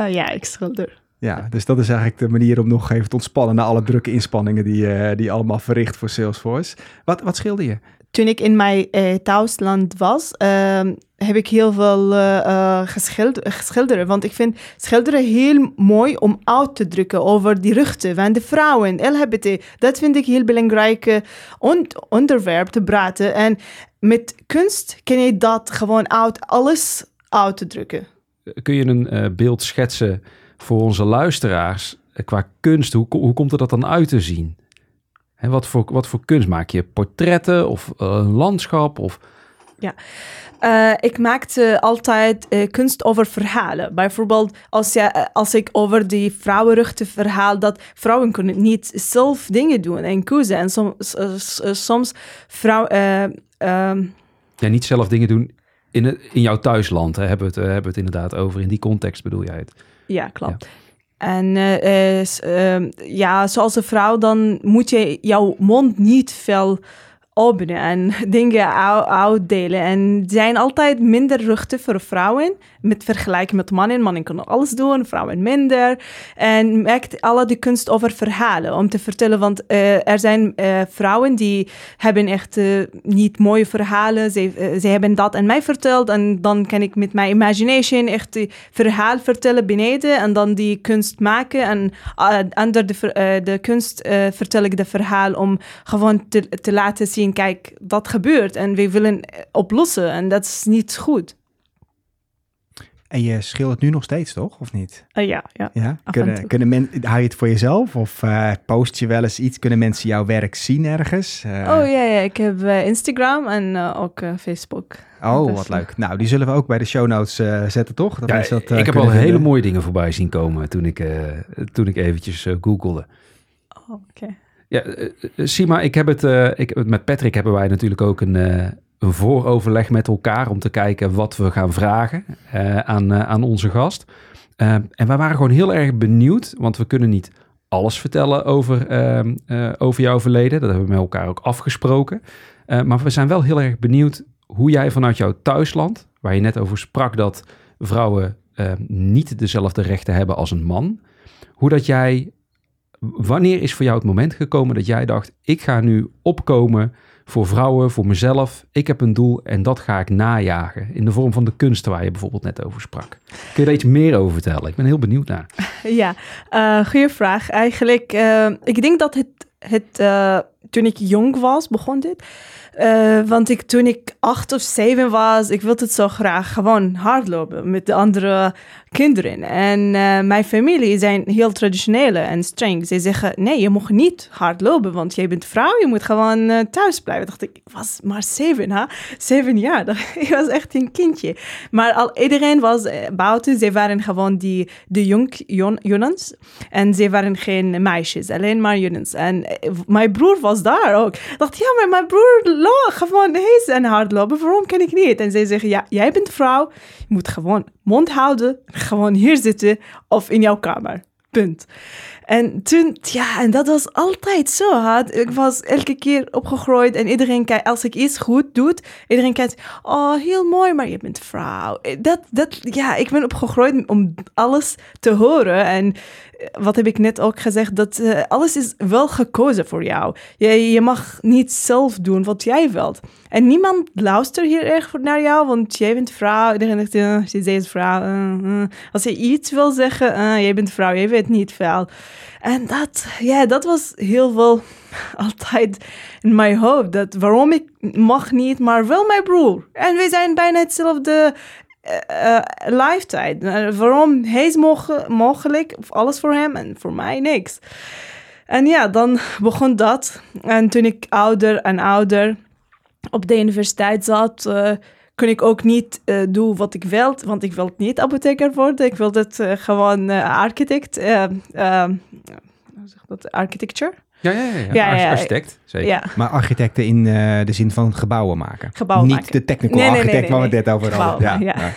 Uh, ja, ik schilder. Ja, dus dat is eigenlijk de manier om nog even te ontspannen na alle drukke inspanningen die, eh, die je allemaal verricht voor Salesforce. Wat, wat scheelde je? Toen ik in mijn eh, thuisland was, ehm, heb ik heel veel eh, eh, geschild- geschilderd. Want ik vind schilderen heel mooi om uit te drukken over die rechten van de vrouwen, LGBT. Dat vind ik heel belangrijk on- onderwerp te praten. En met kunst kun je dat gewoon uit alles uit te drukken. Kun je een eh, beeld schetsen voor onze luisteraars eh, qua kunst? Hoe, hoe komt er dat dan uit te zien? En wat, voor, wat voor kunst maak je? Portretten of eh, een landschap? Of, Eh, ik maakte altijd kunst over verhalen. Bijvoorbeeld als, je, als ik over die vrouwenrechten verhaal, dat vrouwen kunnen niet zelf dingen doen en kiezen. En soms, soms vrouw, eh, ehm, ja, niet zelf dingen doen in, het, in jouw thuisland. Hè? Hebben, we het, hebben we het inderdaad over. In die context bedoel jij het. Ja, klopt. En eh, eh, ehm, ja, zoals een vrouw, dan moet je jouw mond niet veel openen en (laughs) dingen uitdelen. En zijn altijd minder rechten voor vrouwen met vergelijking met mannen. Mannen kunnen alles doen, vrouwen minder. En maakt alle de kunst over verhalen om te vertellen. Want eh, er zijn eh, vrouwen die hebben echt eh, niet mooie verhalen. Ze, ze hebben dat aan mij verteld. En dan kan ik met mijn imagination echt verhaal vertellen beneden. En dan die kunst maken. En onder de, de kunst vertel ik de verhaal om gewoon te laten zien. Kijk, dat gebeurt. En we willen eh, oplossen. En dat is niet goed. En je schildert nu nog steeds, toch? Of niet? Eh, ja, ja. Ja? en Kunnen, kunnen men, hou je het voor jezelf? Of eh, post je wel eens iets? Kunnen mensen jouw werk zien ergens? Eh, Oh ja, ja, ik heb eh, Instagram en eh, ook eh, Facebook. oh, dus, wat leuk. Nou, die zullen we ook bij de show notes eh, zetten, toch? Dat Ja, mensen dat, eh, ik heb al hele mooie dingen voorbij zien komen toen ik, eh, toen ik eventjes eh, googelde. Oh, oké. Ja, eh, eh, Sima, ik heb het, eh, ik, met Patrick hebben wij natuurlijk ook een, een vooroverleg met elkaar om te kijken wat we gaan vragen aan, aan onze gast. En wij waren gewoon heel erg benieuwd, want we kunnen niet alles vertellen over, over jouw verleden. Dat hebben we met elkaar ook afgesproken. Maar we zijn wel heel erg benieuwd hoe jij vanuit jouw thuisland, waar je net over sprak dat vrouwen niet dezelfde rechten hebben als een man, hoe dat jij Wanneer is voor jou het moment gekomen dat jij dacht: ik ga nu opkomen voor vrouwen, voor mezelf. Ik heb een doel en dat ga ik najagen. In de vorm van de kunst waar je bijvoorbeeld net over sprak. Kun je daar iets meer over vertellen? Ik ben heel benieuwd naar. (laughs) Ja, eh goede vraag. Eigenlijk, eh, ik denk dat het, het eh, toen ik jong was, begon dit. Want ik, toen ik acht of zeven was, ik wilde het zo graag gewoon hardlopen met de andere kinderen. En eh, mijn familie zijn heel traditioneel en streng. Ze zeggen, nee, je mag niet hardlopen, want jij bent vrouw, je moet gewoon eh, thuis blijven. dacht ik, ik was maar zeven, hè? Zeven jaar. (laughs) ik was echt een kindje. Maar al, iedereen was eh, buiten, ze waren gewoon die, de jong, jon-. En ze waren geen meisjes, alleen maar jongens. En mijn broer was daar ook. Dacht, ja, maar mijn broer gewoon, hij is aan hardlopen, waarom kan ik niet? En zij zeggen, ja, jij bent vrouw, je moet gewoon mond houden, gewoon hier zitten of in jouw kamer. Punt. En toen, ja, en dat was altijd zo. Had. Ik was elke keer opgegroeid en iedereen kijkt, als ik iets goed doe, iedereen kijkt, oh, heel mooi, maar je bent vrouw. Dat, dat, ja, ik ben opgegroeid om alles te horen. En eh, wat heb ik net ook gezegd, dat eh, alles is wel gekozen voor jou. Je, je mag niet zelf doen wat jij wilt. En niemand luistert hier erg naar jou, want jij bent vrouw. Iedereen denkt, uh, ze is vrouw. eh, eh. Als je iets wil zeggen, jij bent vrouw, jij weet niet veel. En dat, ja, dat was heel veel (laughs) altijd in mijn hoofd. Dat waarom ik mag niet, maar wel mijn broer. En we zijn bijna hetzelfde uh, uh, leeftijd. Uh, waarom hij is moge, mogelijk, alles voor hem en voor mij niks. En ja, dan begon dat. En toen ik ouder en ouder op de universiteit zat, kon ik ook niet doen wat ik wil, want ik wil niet apotheker worden. Ik wilde het uh, gewoon architect, dat architecture. Ja, ja, ja. ja. ja, ja architect, zeker. Ja. Maar architecten in uh, de zin van gebouwen maken. Gebouwen Niet maken. de technical nee, architect nee, nee, waar we het net over hadden. Ja. (laughs)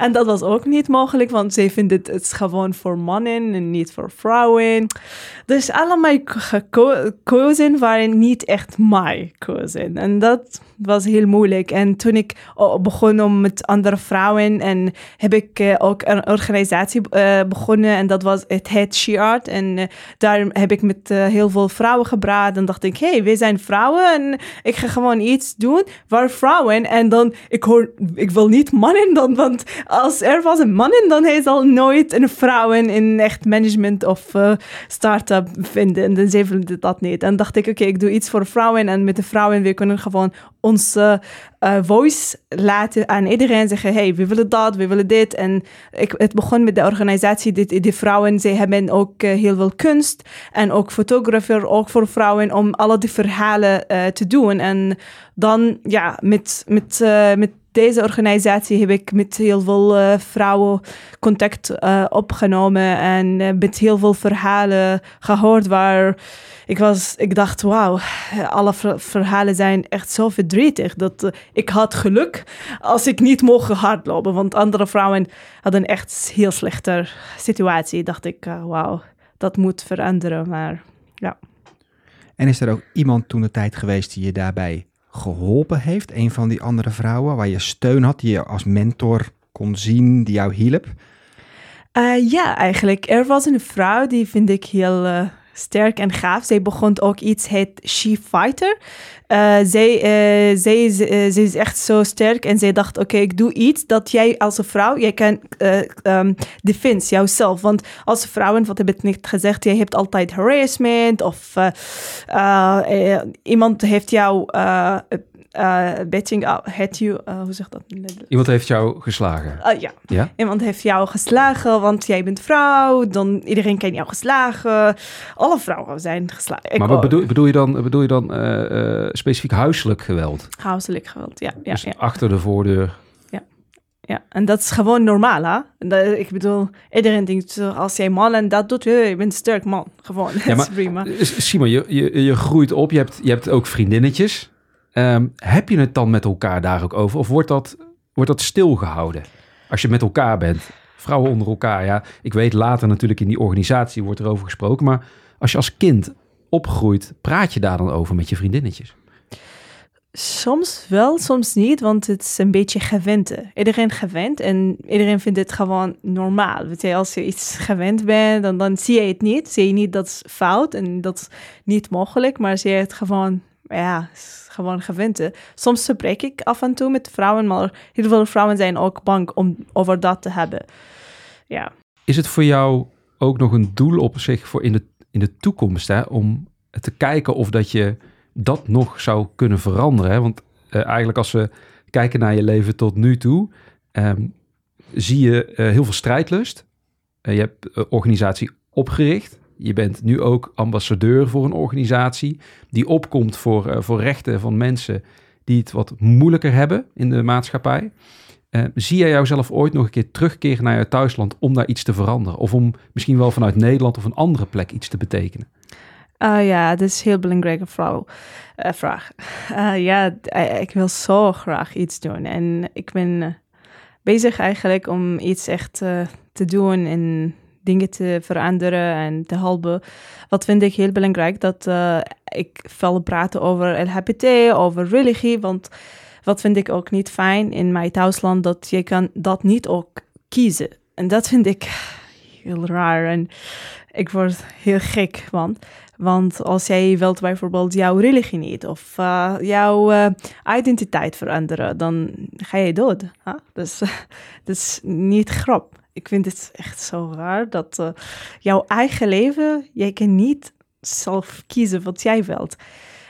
En dat was ook niet mogelijk, want zij vinden het, is gewoon voor mannen en niet voor vrouwen. Dus allemaal gekozen waren niet echt mijn kozen. En dat was heel moeilijk. En toen ik begon om met andere vrouwen en heb ik uh, ook een organisatie uh, begonnen en dat was het Head She Art. En uh, daar heb ik met heel veel vrouwen gepraat en dacht ik, hé, hey, we zijn vrouwen en ik ga gewoon iets doen waar vrouwen en dan, ik hoor, ik wil niet mannen dan, want als er was een man dan hij zal nooit een vrouw in echt management of start-up vinden. En dan dat niet. En dacht ik, oké, ik doe iets voor vrouwen en met de vrouwen, we kunnen gewoon onze uh, voice laten aan iedereen zeggen: hey, we willen dat, we willen dit. En ik, het begon met de organisatie, die, vrouwen, zij hebben ook uh, heel veel kunst en ook fotografer, ook voor vrouwen, om alle die verhalen uh, te doen. En dan, ja, met, met, met deze organisatie heb ik met heel veel vrouwen contact opgenomen en met heel veel verhalen gehoord waar ik, was, ik dacht, wauw, alle verhalen zijn echt zo verdrietig. Dat ik had geluk als ik niet mocht hardlopen. Want andere vrouwen hadden echt een heel slechte situatie. Dacht ik, wauw, dat moet veranderen. Maar ja. En is er ook iemand toen de tijd geweest die je daarbij geholpen heeft? Een van die andere vrouwen waar je steun had, die je als mentor kon zien, die jou hielp? Uh, ja, eigenlijk. Er was een vrouw die vind ik heel uh, sterk en gaaf. Zij begon ook iets, het She Fighter. Uh, zij, uh, zij, uh, zij is echt zo sterk en zij dacht, oké, ik doe iets dat jij als een vrouw, jij kan um, defense, jouzelf. Want als vrouwen, wat heb ik niet gezegd, jij hebt altijd harassment of iemand heeft jou uh, betting uh, had you, uh, hoe zegt dat? Iemand heeft jou geslagen? Uh, ja. ja, iemand heeft jou geslagen, want jij bent vrouw, dan iedereen kan jou geslagen. Alle vrouwen zijn geslagen. maar wat bedoel, bedoel, je dan, bedoel je dan specifiek huiselijk geweld? Huiselijk geweld, ja. ja, dus ja. achter de voordeur? Ja. Ja, en dat is gewoon normaal, hè? Dat, ik bedoel, iedereen denkt, als jij man en dat doet, je bent een sterk man. Gewoon, (laughs) ja, maar, prima. Simon, je, je, je groeit op, je hebt, je hebt ook vriendinnetjes. Um, heb je het dan met elkaar daar ook over? Of wordt dat, wordt dat stilgehouden? Als je met elkaar bent, vrouwen onder elkaar. Ja, ik weet later natuurlijk in die organisatie wordt er over gesproken. Maar als je als kind opgroeit, praat je daar dan over met je vriendinnetjes? Soms wel, soms niet, want het is een beetje gewend. Iedereen gewend en iedereen vindt het gewoon normaal. Weet je, als je iets gewend bent, dan, dan zie je het niet. Zie je niet dat is fout en dat is niet mogelijk, maar zie je het gewoon ja, gewoon gewend. Soms spreek ik af en toe met vrouwen, maar heel veel vrouwen zijn ook bang om over dat te hebben. Ja. Is het voor jou ook nog een doel op zich voor in de, in de toekomst, hè, om te kijken of dat je dat nog zou kunnen veranderen? Hè? Want uh, eigenlijk als we kijken naar je leven tot nu toe, um, zie je uh, heel veel strijdlust. Uh, je hebt organisatie opgericht. Je bent nu ook ambassadeur voor een organisatie die opkomt voor, uh, voor rechten van mensen die het wat moeilijker hebben in de maatschappij. Uh, zie jij jouzelf ooit nog een keer terugkeren naar je thuisland om daar iets te veranderen? Of om misschien wel vanuit Nederland of een andere plek iets te betekenen? Uh, ja, dat is een heel belangrijke vrouw, uh, vraag. Uh, ja, ik wil zo graag iets doen. En ik ben bezig eigenlijk om iets echt te doen in dingen te veranderen en te helpen. Wat vind ik heel belangrijk, dat uh, ik veel praten over LHBT, over religie, want wat vind ik ook niet fijn in mijn thuisland, dat je kan dat niet ook kiezen. En dat vind ik heel raar en ik word heel gek van. Want als jij wilt bijvoorbeeld jouw religie niet of uh, jouw uh, identiteit veranderen, dan ga je dood. Dus dat is (laughs) niet grap ik vind het echt zo raar dat uh, jouw eigen leven, jij kan niet zelf kiezen wat jij wilt.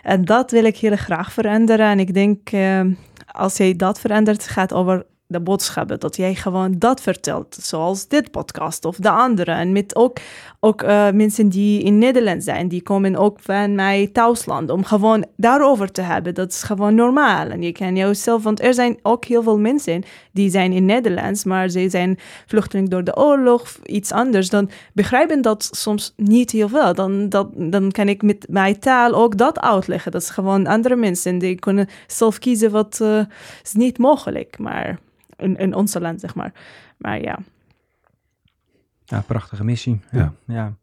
En dat wil ik heel graag veranderen. En ik denk, uh, als jij dat verandert, gaat over de boodschappen, dat jij gewoon dat vertelt, zoals dit podcast of de andere. En met ook, ook uh, mensen die in Nederland zijn, die komen ook van mijn thuisland, om gewoon daarover te hebben. Dat is gewoon normaal. En je kan jouzelf, want er zijn ook heel veel mensen die zijn in Nederlands, maar ze zijn vluchteling door de oorlog, iets anders. Dan begrijpen dat soms niet heel veel. Dan, dat, dan kan ik met mijn taal ook dat uitleggen. Dat is gewoon andere mensen, die kunnen zelf kiezen wat uh, is niet mogelijk, maar in, in onze land, zeg maar. Maar ja. Ja, prachtige missie. Ja. Ja.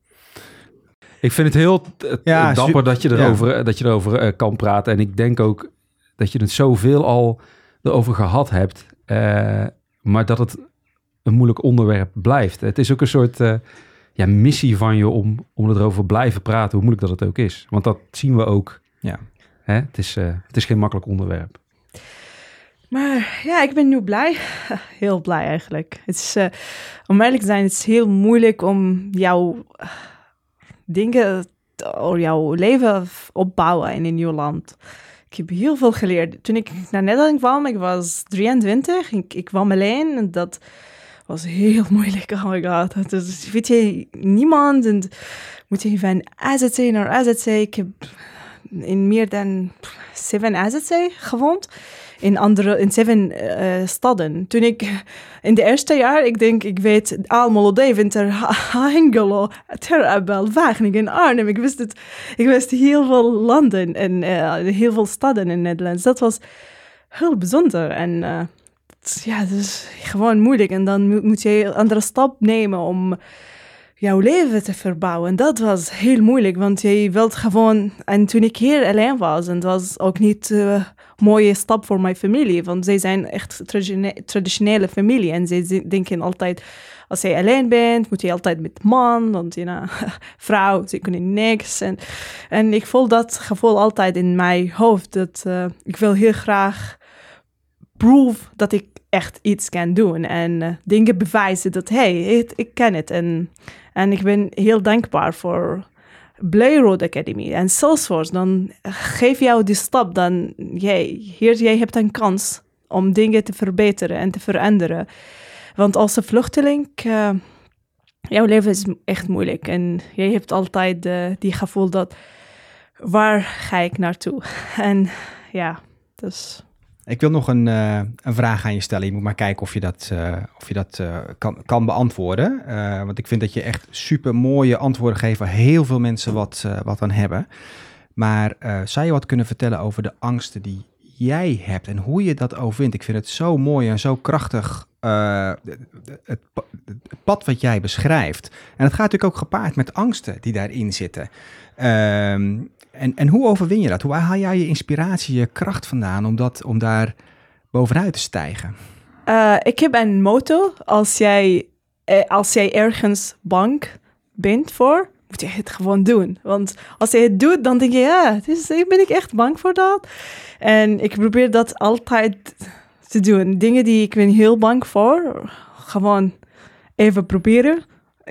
Ik vind het heel eh, Ja, dapper su- dat je erover, eh, dat je erover eh, kan praten. En ik denk ook dat je het zoveel al erover gehad hebt. eh, maar dat het een moeilijk onderwerp blijft. Het is ook een soort eh, ja, missie van je om, om erover blijven praten. Hoe moeilijk dat het ook is. Want dat zien we ook. Ja. Hè? Het, is, eh, het is geen makkelijk onderwerp. Maar ja, ik ben nu blij. (laughs) Heel blij eigenlijk. Het is, eh, om eerlijk te zijn, het is heel moeilijk om jouw eh, dingen, of jouw leven opbouwen in een nieuw land. Ik heb heel veel geleerd. Toen ik naar Nederland kwam, ik was 23. Ik, kwam alleen en dat was heel (laughs) moeilijk. Oh my god. Is, weet je, niemand. En moet je van AZC naar AZC. Ik heb in meer dan zeven AZC gewoond in andere, in zeven eh, steden. Toen ik in de eerste jaar, ik denk, ik weet Almelo, Deventer, Hengelo, Ter Apel, Wageningen, Arnhem. Ik wist het, ik wist heel veel landen en eh, heel veel steden in Nederland. Dat was heel bijzonder en eh, ja, het is gewoon moeilijk. En dan moet je een andere stap nemen om jouw leven te verbouwen. En dat was heel moeilijk, want je wilt gewoon... En toen ik hier alleen was, en het was ook niet een mooie stap voor mijn familie, want zij zijn echt traditione- traditionele familie. En zij zi- denken altijd, als je alleen bent, moet je altijd met man, want je (laughs) vrouw, ze kunnen niks. En, en ik voel dat gevoel altijd in mijn hoofd, dat eh, ik wil heel graag proof dat ik echt iets kan doen. En eh, dingen bewijzen dat, hey, ik, kan het. En, en ik ben heel dankbaar voor Road Academy en Salesforce. Dan geef jou die stap, dan, jij, hier, jij hebt een kans om dingen te verbeteren en te veranderen. Want als een vluchteling, eh, jouw leven is echt moeilijk. En jij hebt altijd eh, die gevoel dat, waar ga ik naartoe? (laughs) En ja, dus... Ik wil nog een, eh, een vraag aan je stellen. Je moet maar kijken of je dat, eh, of je dat eh, kan, kan beantwoorden. Want ik vind dat je echt super mooie antwoorden geeft waar heel veel mensen wat, wat aan hebben. Maar zou je wat kunnen vertellen over de angsten die jij hebt en hoe je dat overwint? Ik vind het zo mooi en zo krachtig. het pad wat jij beschrijft. En het gaat natuurlijk ook gepaard met angsten die daarin zitten. Ehm, en, en hoe overwin je dat? Hoe haal jij je inspiratie, je kracht vandaan om, dat, om daar bovenuit te stijgen? Eh, ik heb een motto. Als jij, eh, als jij ergens bang bent voor, moet je het gewoon doen. Want als je het doet, dan denk je, ja, is, ben ik echt bang voor dat. En ik probeer dat altijd te doen. Dingen die ik ben heel bang voor, gewoon even proberen.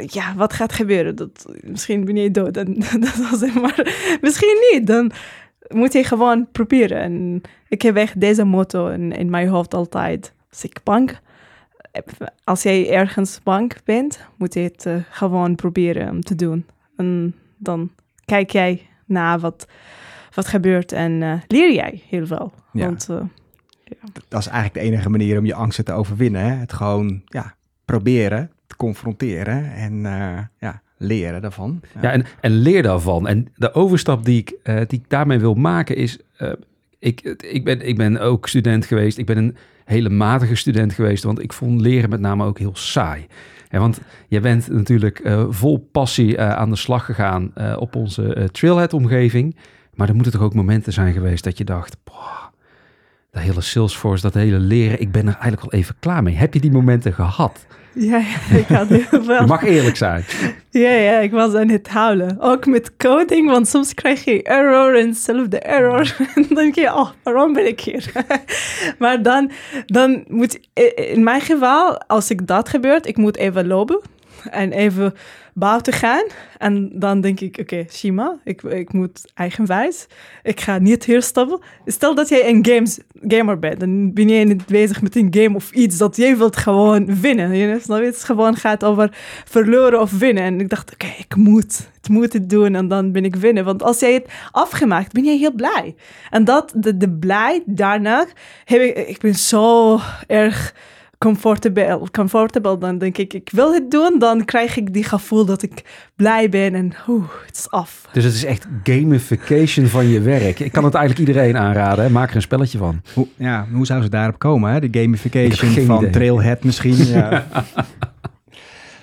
Ja, wat gaat gebeuren? Dat, misschien ben je dood. En, (laughs) dat was het, maar misschien niet. Dan moet je gewoon proberen. En ik heb echt deze motto in, in mijn hoofd altijd. Als ik bang, als jij ergens bang bent, moet je het eh, gewoon proberen om te doen. En dan kijk jij naar wat, wat gebeurt en eh, leer jij heel veel. Ja. Want eh, Dat is eigenlijk de enige manier om je angsten te overwinnen. Hè? Het gewoon ja, proberen, te confronteren en eh, ja, leren daarvan. Ja, en, en leer daarvan. En de overstap die ik, eh, die ik daarmee wil maken is... eh, ik, ik, ben, ik ben ook student geweest. Ik ben een hele matige student geweest. Want ik vond leren met name ook heel saai. Ja, want je bent natuurlijk vol passie aan de slag gegaan op onze Trailhead-omgeving. Maar er moeten toch ook momenten zijn geweest dat je dacht... Boah, dat hele Salesforce, dat hele leren, ik ben er eigenlijk al even klaar mee. Heb je die momenten gehad? Ja, ja, (laughs) ik had heel veel. Je mag eerlijk zijn. Ja, ja, ik was aan het huilen. Ook met coding, want soms krijg je error en zelf de error. (laughs) En dan denk je, oh, waarom ben ik hier? (laughs) maar dan, dan moet, in mijn geval, als ik dat gebeurt, ik moet even lopen en even buiten gaan. En dan denk ik, oké, Shima, ik, ik moet eigenwijs. Ik ga niet hier stappen. Stel dat jij een games, gamer bent, dan ben je niet bezig met een game of iets dat jij wilt gewoon winnen. Je know? Het gewoon gaat over verloren of winnen. En ik dacht, oké, ik moet, ik moet het doen en dan ben ik winnen. Want als jij het afgemaakt, ben je heel blij. En dat, de, de blij daarna, heb ik, ik ben zo erg comfortable, comfortable, dan denk ik, ik wil het doen. Dan krijg ik die gevoel dat ik blij ben en oeh, het is af. Dus het is echt gamification van je werk. Ik kan het eigenlijk iedereen aanraden. Hè? Maak er een spelletje van. Hoe, ja, hoe zou ze daarop komen? Hè? De gamification van idee. Trailhead misschien. Ja. (laughs)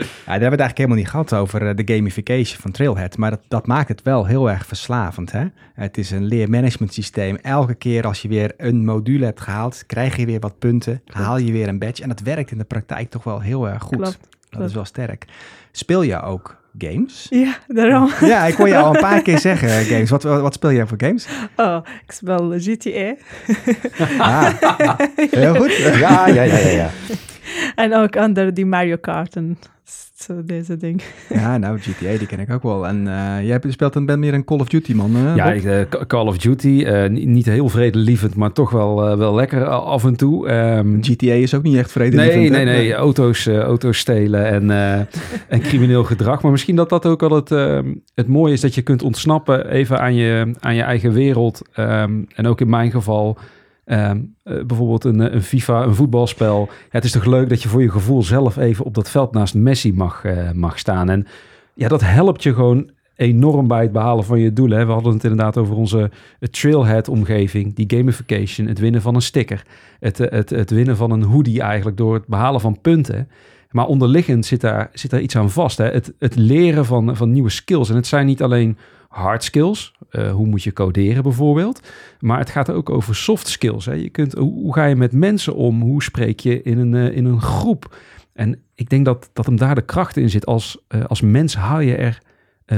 Ja, daar hebben we het eigenlijk helemaal niet gehad over eh, de gamification van Trailhead. Maar dat, dat maakt het wel heel erg verslavend. Hè? Het is een leermanagement systeem. Elke keer als je weer een module hebt gehaald, krijg je weer wat punten. Haal je weer een badge. En dat werkt in de praktijk toch wel heel erg goed. Klopt, Dat is wel sterk. Speel je ook games? Ja, daarom. (laughs) Ja, ik hoor je al een paar keer (laughs) zeggen eh, games. Wat, wat, wat speel jij voor games? Oh, ik speel GTA. Ah, (laughs) heel goed. Ja, ja, ja, ja. ja. (laughs) En ook onder die Mario Kart en zo deze ding. (laughs) Ja, nou, GTA, die ken ik ook wel. En eh, jij speelt een, bent meer een Call of Duty man. Ja, ik, eh, Call of Duty. eh, niet- heel vredelievend, maar toch wel, eh, wel lekker af en toe. Ehm, GTA is ook niet echt vrede. Nee, nee, nee. Auto's, eh, auto's stelen en, eh, en crimineel gedrag. Maar misschien dat dat ook wel het, ehm, het mooie is dat je kunt ontsnappen even aan je, aan je eigen wereld. Ehm, en ook in mijn geval ehm, eh, bijvoorbeeld een, eh, een FIFA, een voetbalspel. Het is toch leuk dat je voor je gevoel zelf even op dat veld naast Messi mag, eh, mag staan. En ja, dat helpt je gewoon enorm bij het behalen van je doelen. We hadden het inderdaad over onze trailhead-omgeving, die gamification, het winnen van een sticker, het, het, het winnen van een hoodie eigenlijk door het behalen van punten. Maar onderliggend zit daar, zit daar iets aan vast. Hè? Het, het leren van, van nieuwe skills. En het zijn niet alleen hard skills, eh, hoe moet je coderen bijvoorbeeld, maar het gaat ook over soft skills. Hè? Je kunt, hoe, ga je met mensen om? Hoe spreek je in een, eh, in een groep? En ik denk dat, dat hem daar de kracht in zit. Als, eh, als mens haal je er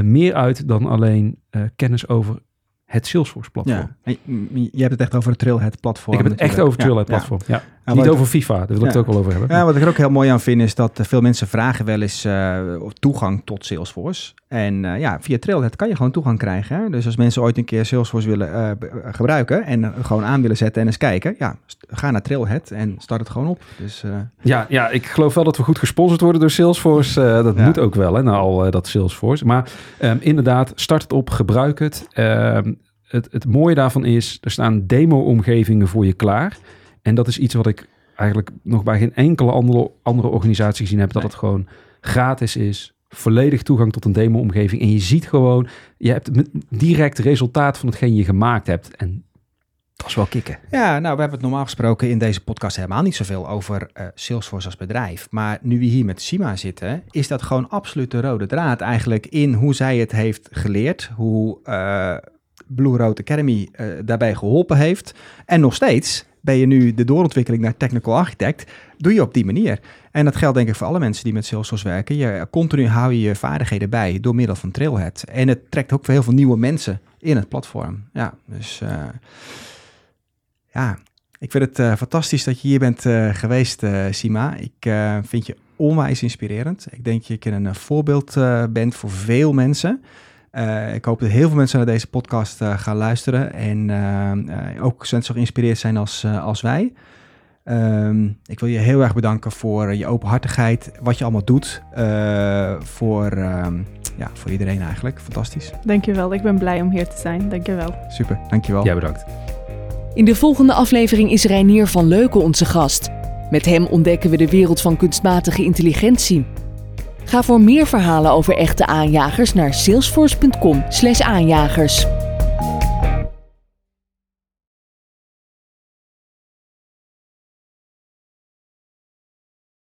meer uit dan alleen kennis over het Salesforce-platform. Ja, je je hebt het echt over het Trailhead platform. Ik heb het echt over het. Trailhead-platform. Ja. Ja, Niet wat- over FIFA, daar wil ik Ja. het ook wel over hebben. Ja, wat ik er ook heel mooi aan vind is dat eh, veel mensen vragen wel eens eh, toegang tot Salesforce. En eh, ja, via Trailhead kan je gewoon toegang krijgen. Hè? Dus als mensen ooit een keer Salesforce willen gebruiken en gewoon aan willen zetten en eens kijken, ja, ga naar Trailhead en start het gewoon op. Dus Ja, ja, ik geloof wel dat we goed gesponsord worden door Salesforce. Dat Ja. moet ook wel, hè, na al dat Salesforce. Maar ehm, inderdaad, start het op, gebruik het. Ehm, het. Het mooie daarvan is, er staan demo-omgevingen voor je klaar. En dat is iets wat ik eigenlijk nog bij geen enkele andere, andere organisatie gezien heb. Dat het gewoon gratis is. Volledig toegang tot een demo-omgeving. En je ziet gewoon, je hebt direct resultaat van hetgeen je gemaakt hebt. En dat is wel kicken. Ja, nou, we hebben het normaal gesproken in deze podcast helemaal niet zoveel over eh, Salesforce als bedrijf. Maar nu we hier met Sima zitten, is dat gewoon absoluut de rode draad eigenlijk in hoe zij het heeft geleerd. Hoe eh, Blue Road Academy eh, daarbij geholpen heeft. En nog steeds ben je nu de doorontwikkeling naar Technical Architect, doe je op die manier. En dat geldt denk ik voor alle mensen die met Salesforce werken. Je, continu hou je je vaardigheden bij door middel van Trailhead. En het trekt ook heel veel nieuwe mensen in het platform. Ja, dus... eh, ja, ik vind het eh, fantastisch dat je hier bent eh, geweest, Sima. Ik vind je onwijs inspirerend. Ik denk dat je een voorbeeld bent voor veel mensen. Eh, ik hoop dat heel veel mensen naar deze podcast eh, gaan luisteren en eh, ook zo geïnspireerd zijn als, eh, als wij. Ehm, ik wil je heel erg bedanken voor je openhartigheid, wat je allemaal doet eh, voor, ehm, ja, voor iedereen eigenlijk. Fantastisch. Dankjewel, ik ben blij om hier te zijn. Dankjewel. Super, dankjewel. Jij bedankt. In de volgende aflevering is Reinier van Leuken onze gast. Met hem ontdekken we de wereld van kunstmatige intelligentie. Ga voor meer verhalen over echte aanjagers naar salesforce.com/aanjagers.